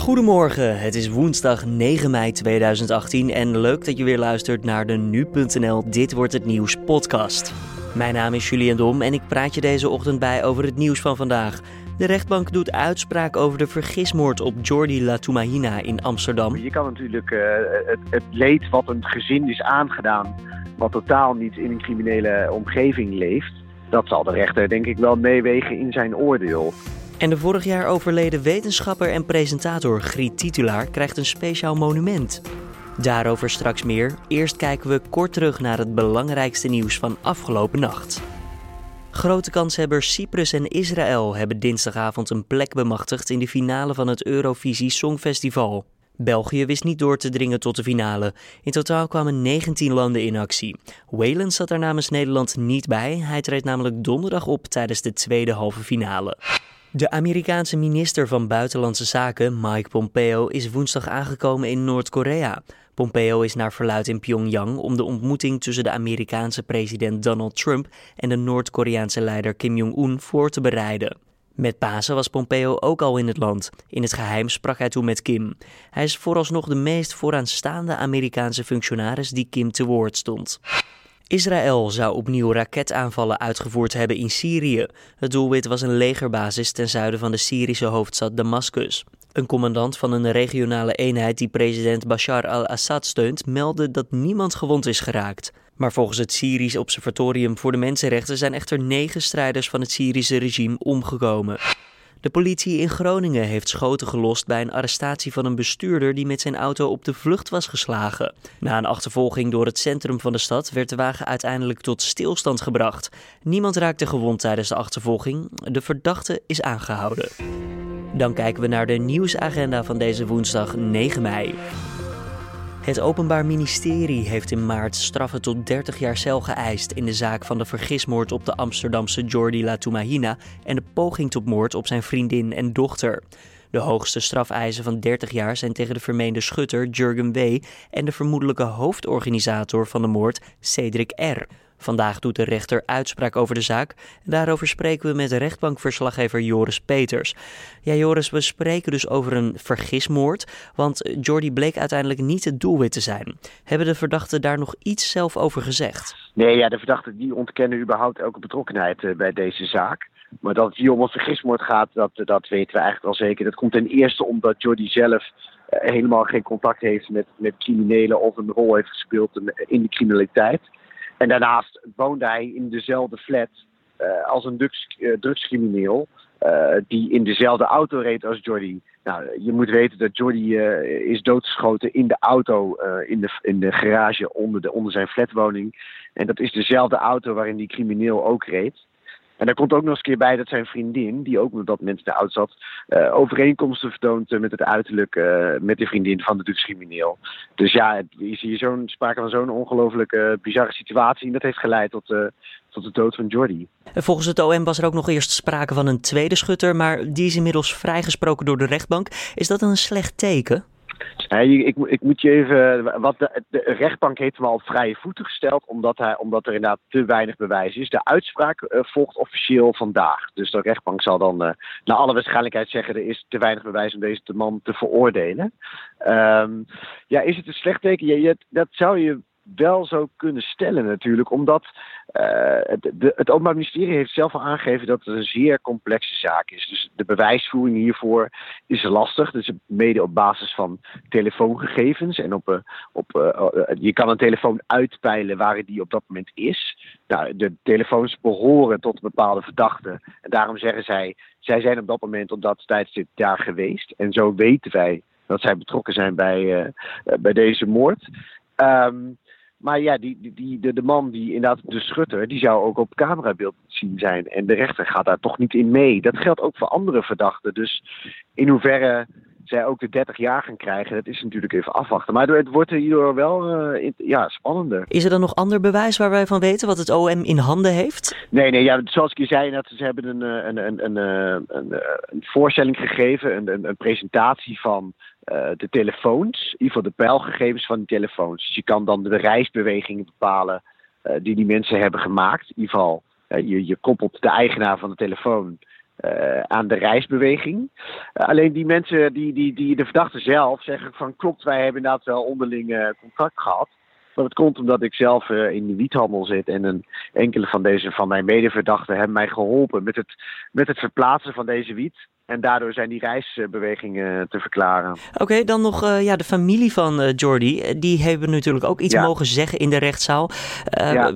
Goedemorgen, het is woensdag 9 mei 2018 en leuk dat je weer luistert naar de nu.nl Dit wordt het nieuws podcast. Mijn naam is Julian Dom en ik praat je deze ochtend bij over het nieuws van vandaag. De rechtbank doet uitspraak over de vergismoord op Jordi Latumahina in Amsterdam. Je kan natuurlijk uh, het, het leed wat een gezin is aangedaan, wat totaal niet in een criminele omgeving leeft, dat zal de rechter denk ik wel meewegen in zijn oordeel. En de vorig jaar overleden wetenschapper en presentator Griet Titulaar krijgt een speciaal monument. Daarover straks meer. Eerst kijken we kort terug naar het belangrijkste nieuws van afgelopen nacht. Grote kanshebbers Cyprus en Israël hebben dinsdagavond een plek bemachtigd in de finale van het Eurovisie Songfestival. België wist niet door te dringen tot de finale. In totaal kwamen 19 landen in actie. Wayland zat daar namens Nederland niet bij. Hij treedt namelijk donderdag op tijdens de tweede halve finale. De Amerikaanse minister van Buitenlandse Zaken, Mike Pompeo, is woensdag aangekomen in Noord-Korea. Pompeo is naar verluid in Pyongyang om de ontmoeting tussen de Amerikaanse president Donald Trump en de Noord-Koreaanse leider Kim Jong-un voor te bereiden. Met Pasen was Pompeo ook al in het land. In het geheim sprak hij toen met Kim. Hij is vooralsnog de meest vooraanstaande Amerikaanse functionaris die Kim te woord stond. Israël zou opnieuw raketaanvallen uitgevoerd hebben in Syrië. Het doelwit was een legerbasis ten zuiden van de Syrische hoofdstad Damascus. Een commandant van een regionale eenheid die president Bashar al-Assad steunt meldde dat niemand gewond is geraakt. Maar volgens het Syrisch Observatorium voor de Mensenrechten zijn echter negen strijders van het Syrische regime omgekomen. De politie in Groningen heeft schoten gelost bij een arrestatie van een bestuurder die met zijn auto op de vlucht was geslagen. Na een achtervolging door het centrum van de stad werd de wagen uiteindelijk tot stilstand gebracht. Niemand raakte gewond tijdens de achtervolging. De verdachte is aangehouden. Dan kijken we naar de nieuwsagenda van deze woensdag 9 mei. Het Openbaar Ministerie heeft in maart straffen tot 30 jaar cel geëist in de zaak van de vergismoord op de Amsterdamse Jordi Latumahina en de poging tot moord op zijn vriendin en dochter. De hoogste strafeisen van 30 jaar zijn tegen de vermeende schutter Jurgen W. en de vermoedelijke hoofdorganisator van de moord Cedric R. Vandaag doet de rechter uitspraak over de zaak. Daarover spreken we met rechtbankverslaggever Joris Peters. Ja, Joris, we spreken dus over een vergismoord, want Jordi bleek uiteindelijk niet het doelwit te zijn. Hebben de verdachten daar nog iets zelf over gezegd? Nee, ja, de verdachten die ontkennen überhaupt elke betrokkenheid eh, bij deze zaak. Maar dat het hier om een vergismoord gaat, dat, dat weten we eigenlijk wel zeker. Dat komt ten eerste omdat Jordi zelf eh, helemaal geen contact heeft met, met criminelen of een rol heeft gespeeld in de criminaliteit. En daarnaast woonde hij in dezelfde flat uh, als een drugs, uh, drugscrimineel. Uh, die in dezelfde auto reed als Jordi. Nou, je moet weten dat Jordi is doodgeschoten in de auto, in, de, in de garage onder, de, onder zijn flatwoning. En dat is dezelfde auto waarin die crimineel ook reed. En daar komt ook nog eens een keer bij dat zijn vriendin, die ook op dat de auto zat, uh, overeenkomsten vertoont met het uiterlijk uh, met de vriendin van de drugscrimineel. Dus ja, je ziet zo'n sprake van zo'n ongelooflijke bizarre situatie. En dat heeft geleid tot, tot de dood van Jordi. Volgens het OM was er ook nog eerst sprake van een tweede schutter, maar die is inmiddels vrijgesproken door de rechtbank. Is dat een slecht teken? Ik, ik, moet je even. Wat de, rechtbank heeft hem al vrije voeten gesteld, omdat, hij, omdat er inderdaad te weinig bewijs is. De uitspraak uh, volgt officieel vandaag. Dus de rechtbank zal dan uh, naar alle waarschijnlijkheid zeggen: er is te weinig bewijs om deze man te veroordelen. Um, ja, is het een slecht teken? Ja, je, dat zou je wel zo kunnen stellen natuurlijk, omdat uh, het, de, het Openbaar Ministerie heeft zelf al aangegeven dat het een zeer complexe zaak is. Dus de bewijsvoering hiervoor is lastig. Dus mede op basis van telefoongegevens en op, uh, op uh, je kan een telefoon uitpeilen waar die op dat moment is. Nou, de telefoons behoren tot bepaalde verdachte en daarom zeggen zij, zij zijn op dat moment op dat tijdstip daar geweest en zo weten wij dat zij betrokken zijn bij, bij deze moord. Um, maar ja, die, die, de, de man die inderdaad, de schutter, die zou ook op camerabeeld zien zijn. En de rechter gaat daar toch niet in mee. Dat geldt ook voor andere verdachten. Dus in hoeverre zij ook de 30 jaar gaan krijgen, dat is natuurlijk even afwachten. Maar het wordt hierdoor wel uh, ja, spannender. Is er dan nog ander bewijs waar wij van weten wat het OM in handen heeft? Nee, nee ja, zoals ik je zei, dat ze hebben een, een, een, een, een, een voorstelling gegeven, een, een, een presentatie van uh, de telefoons, in ieder geval de pijlgegevens van die telefoons. Dus je kan dan de reisbewegingen bepalen uh, die die mensen hebben gemaakt. In ieder geval, je, je koppelt de eigenaar van de telefoon aan de reisbeweging. alleen die mensen, die, die, die, de verdachte zelf, zeggen van klopt, wij hebben inderdaad wel onderling contact gehad. Maar het komt omdat ik zelf in de wiethandel zit en een, enkele van deze van mijn medeverdachten hebben mij geholpen met het, met het verplaatsen van deze wiet. En daardoor zijn die reisbewegingen te verklaren. Oké, dan nog uh, ja, de familie van uh, Jordi. Die hebben natuurlijk ook iets mogen zeggen in de rechtszaal. Uh,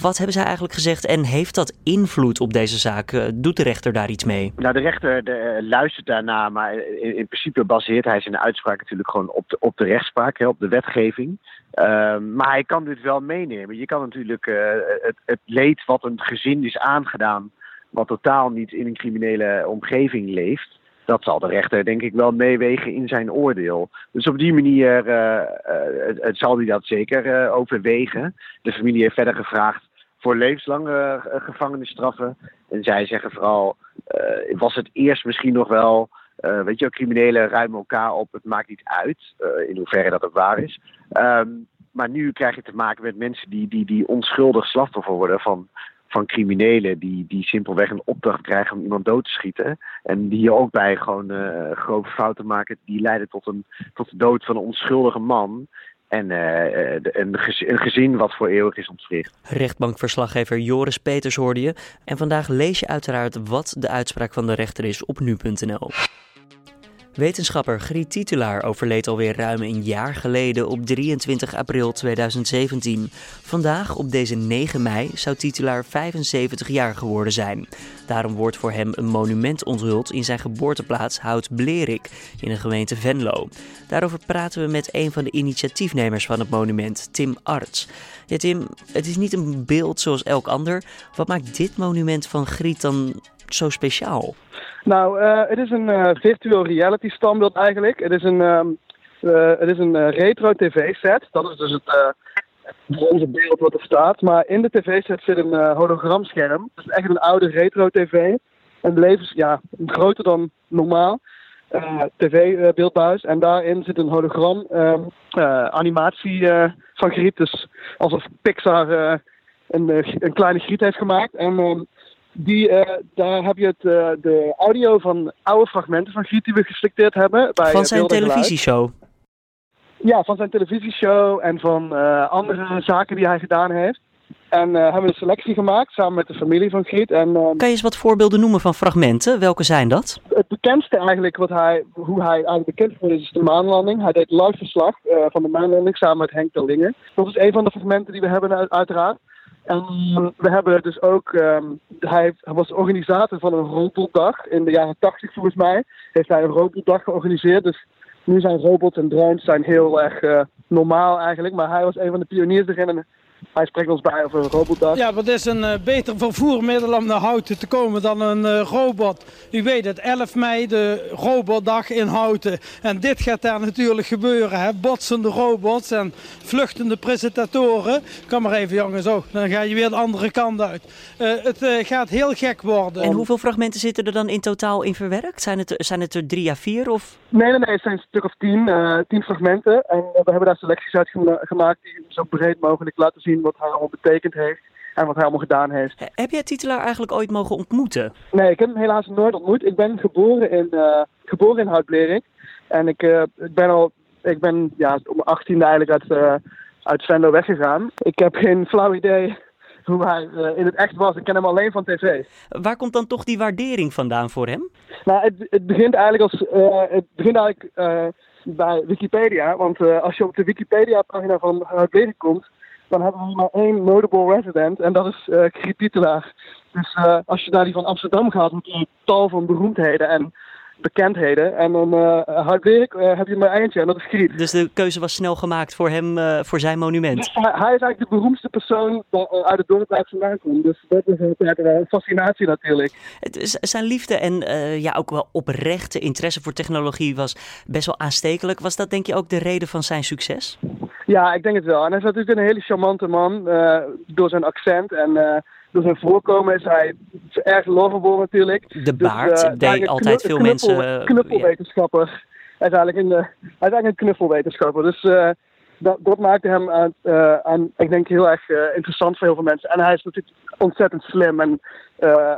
Wat hebben zij eigenlijk gezegd en heeft dat invloed op deze zaak? doet de rechter daar iets mee? Nou, de rechter de, luistert daarna, maar in, in, principe baseert hij zijn uitspraak natuurlijk gewoon op de, op de rechtspraak, hè, op de wetgeving. Ehm, maar hij kan dit wel meenemen. Je kan natuurlijk het, het leed wat een gezin is aangedaan wat totaal niet in een criminele omgeving leeft, dat zal de rechter denk ik wel meewegen in zijn oordeel. Dus op die manier uh, uh, zal hij dat zeker uh, overwegen. De familie heeft verder gevraagd voor levenslange gevangenisstraffen. En zij zeggen vooral, was het eerst misschien nog wel, weet je, criminelen ruimen elkaar op, het maakt niet uit, in hoeverre dat ook waar is. Um, maar nu krijg je te maken met mensen die, die, die onschuldig slachtoffer worden van van criminelen die, die simpelweg een opdracht krijgen om iemand dood te schieten. En die hier ook bij gewoon uh, grove fouten maken. Die leiden tot, een, tot de dood van een onschuldige man. En uh, een, gezin wat voor eeuwig is ontwricht. Rechtbankverslaggever Joris Peters hoorde je. En vandaag lees je uiteraard wat de uitspraak van de rechter is op nu.nl. Wetenschapper Griet Titulaar overleed alweer ruim een jaar geleden op 23 april 2017. Vandaag, op deze 9 mei, zou Titulaar 75 jaar geworden zijn. Daarom wordt voor hem een monument onthuld in zijn geboorteplaats Hout-Blerik in de gemeente Venlo. Daarover praten we met een van de initiatiefnemers van het monument, Tim Arts. Ja, Tim, het is niet een beeld zoals elk ander. Wat maakt dit monument van Griet dan zo speciaal? Nou, uh, het is een uh, virtual reality standbeeld eigenlijk. Het is een, um, uh, het is een retro tv-set. Dat is dus het onze beeld wat er staat. Maar in de tv-set zit een hologramscherm. Het is echt een oude retro tv. En levens, ja, groter dan normaal. tv-beeldbuis. en daarin zit een hologram ehm, animatie van Griet. Dus alsof Pixar een, een kleine Griet heeft gemaakt. En ehm, die, uh, daar heb je het, uh, de audio van oude fragmenten van Giet die we geselecteerd hebben. Bij, van zijn televisieshow? Ja, van zijn televisieshow en van uh, andere zaken die hij gedaan heeft. En hebben we een selectie gemaakt samen met de familie van Giet. En, kan je eens wat voorbeelden noemen van fragmenten? Welke zijn dat? Het bekendste eigenlijk, wat hij, hoe hij eigenlijk bekend geworden is, is de maanlanding. Hij deed live verslag van de maanlanding samen met Henk Terlingen. Dat is een van de fragmenten die we hebben uiteraard. En we hebben dus ook, um, hij was organisator van een robotdag in de jaren 80 volgens mij. Heeft hij een robotdag georganiseerd. Dus nu zijn robots en drones zijn heel erg uh, normaal eigenlijk. Maar hij was een van de pioniers erin. En hij spreekt ons bij over een robotdag. Ja, wat is een uh, beter vervoermiddel om naar Houten te komen dan een uh, robot? U weet het, 11 mei de robotdag in Houten. En dit gaat daar natuurlijk gebeuren. Hè? Botsende robots en vluchtende presentatoren. Kom maar even jongens, oh, dan ga je weer de andere kant uit. Uh, het gaat heel gek worden. En hoeveel fragmenten zitten er dan in totaal in verwerkt? Zijn het, zijn het er drie à vier? Of? Nee, nee, nee, het zijn een stuk of tien, tien fragmenten. En we hebben daar selecties uit gemaakt die zo breed mogelijk laten zien wat hij allemaal betekend heeft en wat hij allemaal gedaan heeft. Heb jij Titelaar eigenlijk ooit mogen ontmoeten? Nee, ik heb hem helaas nooit ontmoet. Ik ben geboren in, uh, geboren in Houtblerik. En ik, uh, ik ben al, ik ben ja, om mijn achttiende eigenlijk uit, uh, uit Venlo weggegaan. Ik heb geen flauw idee hoe hij in het echt was. Ik ken hem alleen van tv. Waar komt dan toch die waardering vandaan voor hem? Nou, het, het begint eigenlijk als, het begint eigenlijk bij Wikipedia. Want als je op de Wikipedia-pagina van Houtblerik komt, dan hebben we maar één notable resident en dat is uh, Griet Dus uh, als je naar die van Amsterdam gaat, heb je tal van beroemdheden en bekendheden. En dan uh, hard werk uh, heb je maar eentje en dat is Griet. Dus de keuze was snel gemaakt voor hem, uh, voor zijn monument? Dus hij, is eigenlijk de beroemdste persoon uit het dorp waar ik vandaan kom. Dus dat is een fascinatie natuurlijk. Het, zijn liefde en ja, ook wel oprechte interesse voor technologie was best wel aanstekelijk. Was dat denk je ook de reden van zijn succes? Ja, ik denk het wel. En hij is natuurlijk een hele charmante man uh, door zijn accent en uh, door zijn voorkomen is hij erg lovable natuurlijk. De dus, baard dus, uh, deed altijd veel mensen... Knuffelwetenschapper. Hij is eigenlijk een, hij is eigenlijk een knuffelwetenschapper. Dus dat, dat maakte hem aan, aan, ik denk, heel erg interessant voor heel veel mensen. En hij is natuurlijk ontzettend slim en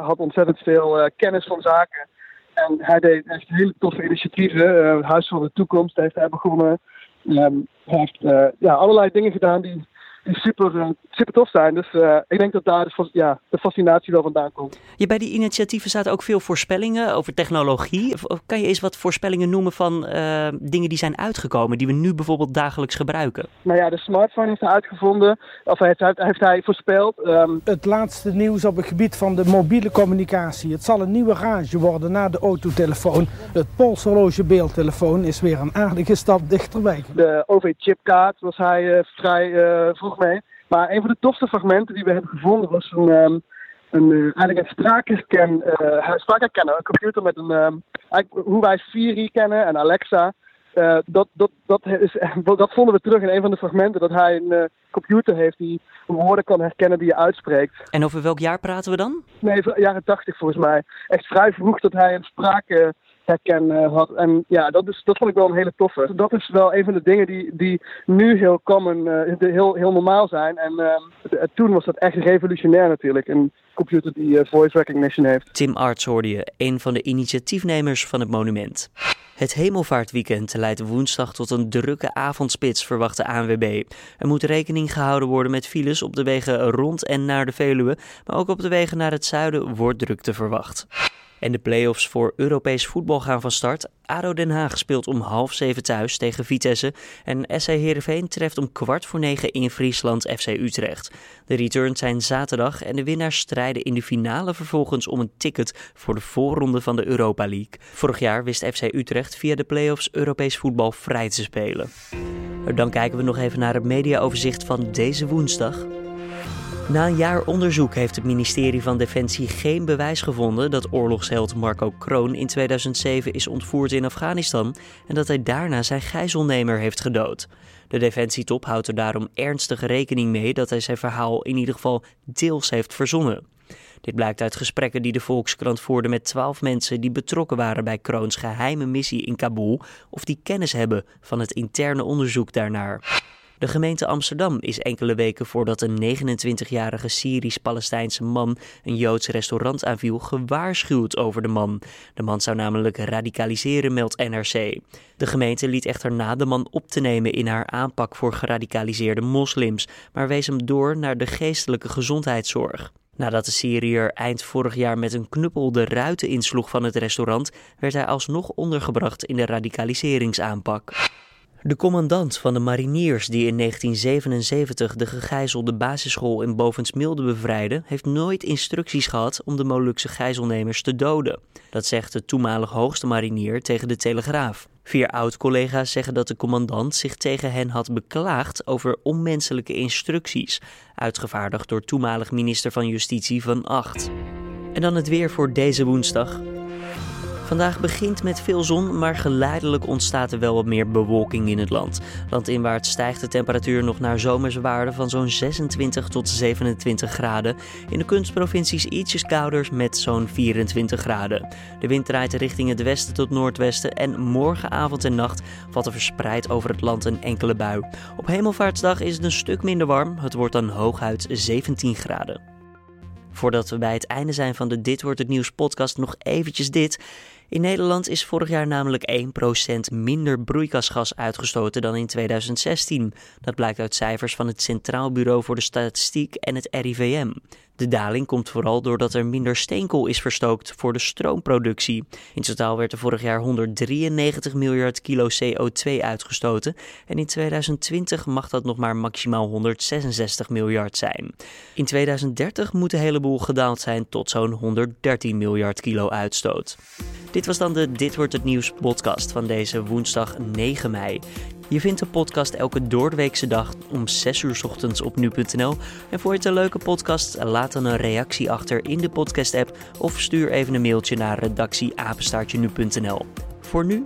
had ontzettend veel kennis van zaken. En hij deed echt hele toffe initiatieven. Huis van de Toekomst heeft hij begonnen. Um, heeft ja, allerlei dingen gedaan die die super, eh, super tof zijn. Dus uh, ik denk dat daar de, ja, de fascinatie wel vandaan komt. Ja, bij die initiatieven zaten ook veel voorspellingen over technologie. Kan je eens wat voorspellingen noemen van uh, dingen die zijn uitgekomen, die we nu bijvoorbeeld dagelijks gebruiken? Nou ja, de smartphone heeft hij uitgevonden, of heeft, heeft hij voorspeld. Um... Het laatste nieuws op het gebied van de mobiele communicatie. Het zal een nieuwe rage worden na de autotelefoon. Het polshorloge beeldtelefoon is weer een aardige stap dichterbij. De OV-chipkaart was hij uh, vrij vroeg mee. Maar een van de tofste fragmenten die we hebben gevonden was een, um, een, uh, eigenlijk een spraakherken, uh, spraakherkenner, een computer met een, um, hoe wij Siri kennen en Alexa. Uh, dat, dat, dat, is, dat vonden we terug in een van de fragmenten, dat hij een computer heeft die woorden kan herkennen die je uitspreekt. En over welk jaar praten we dan? Nee, jaren tachtig volgens mij. Echt vrij vroeg dat hij een spraak herken uh, had. En ja, dat, is, dat vond ik wel een hele toffe. Dat is wel een van de dingen die, die nu heel common, uh, heel, heel normaal zijn. En uh, toen was dat echt revolutionair natuurlijk. Een computer die voice recognition heeft. Tim Arts hoorde je, een van de initiatiefnemers van het monument. Het hemelvaartweekend leidt woensdag tot een drukke avondspits, verwacht de ANWB. Er moet rekening gehouden worden met files op de wegen rond en naar de Veluwe, maar ook op de wegen naar het zuiden wordt drukte verwacht. En de play-offs voor Europees voetbal gaan van start. ADO Den Haag speelt om half zeven thuis tegen Vitesse. En SC Heerenveen treft om kwart voor negen in Friesland FC Utrecht. De returns zijn zaterdag en de winnaars strijden in de finale vervolgens om een ticket voor de voorronde van de Europa League. Vorig jaar wist FC Utrecht via de play-offs Europees voetbal vrij te spelen. Dan kijken we nog even naar het mediaoverzicht van deze woensdag. Na een jaar onderzoek heeft het ministerie van Defensie geen bewijs gevonden dat oorlogsheld Marco Kroon in 2007 is ontvoerd in Afghanistan en dat hij daarna zijn gijzelnemer heeft gedood. De defensietop houdt er daarom ernstige rekening mee dat hij zijn verhaal in ieder geval deels heeft verzonnen. Dit blijkt uit gesprekken die de Volkskrant voerde met twaalf mensen die betrokken waren bij Kroons geheime missie in Kabul of die kennis hebben van het interne onderzoek daarnaar. De gemeente Amsterdam is enkele weken voordat een 29-jarige Syrisch-Palestijnse man een Joods restaurant aanviel gewaarschuwd over de man. De man zou namelijk radicaliseren, meldt NRC. De gemeente liet echter na de man op te nemen in haar aanpak voor geradicaliseerde moslims, maar wees hem door naar de geestelijke gezondheidszorg. Nadat de Syriër eind vorig jaar met een knuppel de ruiten insloeg van het restaurant, werd hij alsnog ondergebracht in de radicaliseringsaanpak. De commandant van de mariniers die in 1977 de gegijzelde basisschool in Bovensmilde bevrijdde, heeft nooit instructies gehad om de Molukse gijzelnemers te doden. Dat zegt de toenmalig hoogste marinier tegen de Telegraaf. Vier oud-collega's zeggen dat de commandant zich tegen hen had beklaagd over onmenselijke instructies, uitgevaardigd door toenmalig minister van Justitie Van Acht. En dan het weer voor deze woensdag. Vandaag begint met veel zon, maar geleidelijk ontstaat er wel wat meer bewolking in het land. Landinwaarts stijgt de temperatuur nog naar zomerse waarden van zo'n 26 tot 27 graden. In de kunstprovincies ietsjes kouder met zo'n 24 graden. De wind draait richting het westen tot noordwesten en morgenavond en nacht valt er verspreid over het land een enkele bui. Op Hemelvaartsdag is het een stuk minder warm, het wordt dan hooguit 17 graden. Voordat we bij het einde zijn van de Dit wordt het nieuws podcast nog eventjes dit. In Nederland is vorig jaar namelijk 1% minder broeikasgas uitgestoten dan in 2016. Dat blijkt uit cijfers van het Centraal Bureau voor de Statistiek en het RIVM. De daling komt vooral doordat er minder steenkool is verstookt voor de stroomproductie. In totaal werd er vorig jaar 193 miljard kilo CO2 uitgestoten en in 2020 mag dat nog maar maximaal 166 miljard zijn. In 2030 moet de hele boel gedaald zijn tot zo'n 113 miljard kilo uitstoot. Dit was dan de Dit wordt het nieuws podcast van deze woensdag 9 mei. Je vindt de podcast elke doordeweekse dag om 6 uur ochtends op nu.nl. En voor je het een leuke podcast, laat dan een reactie achter in de podcast-app of stuur even een mailtje naar redactieapenstaartje nu.nl. Voor nu,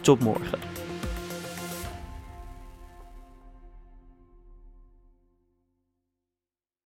tot morgen.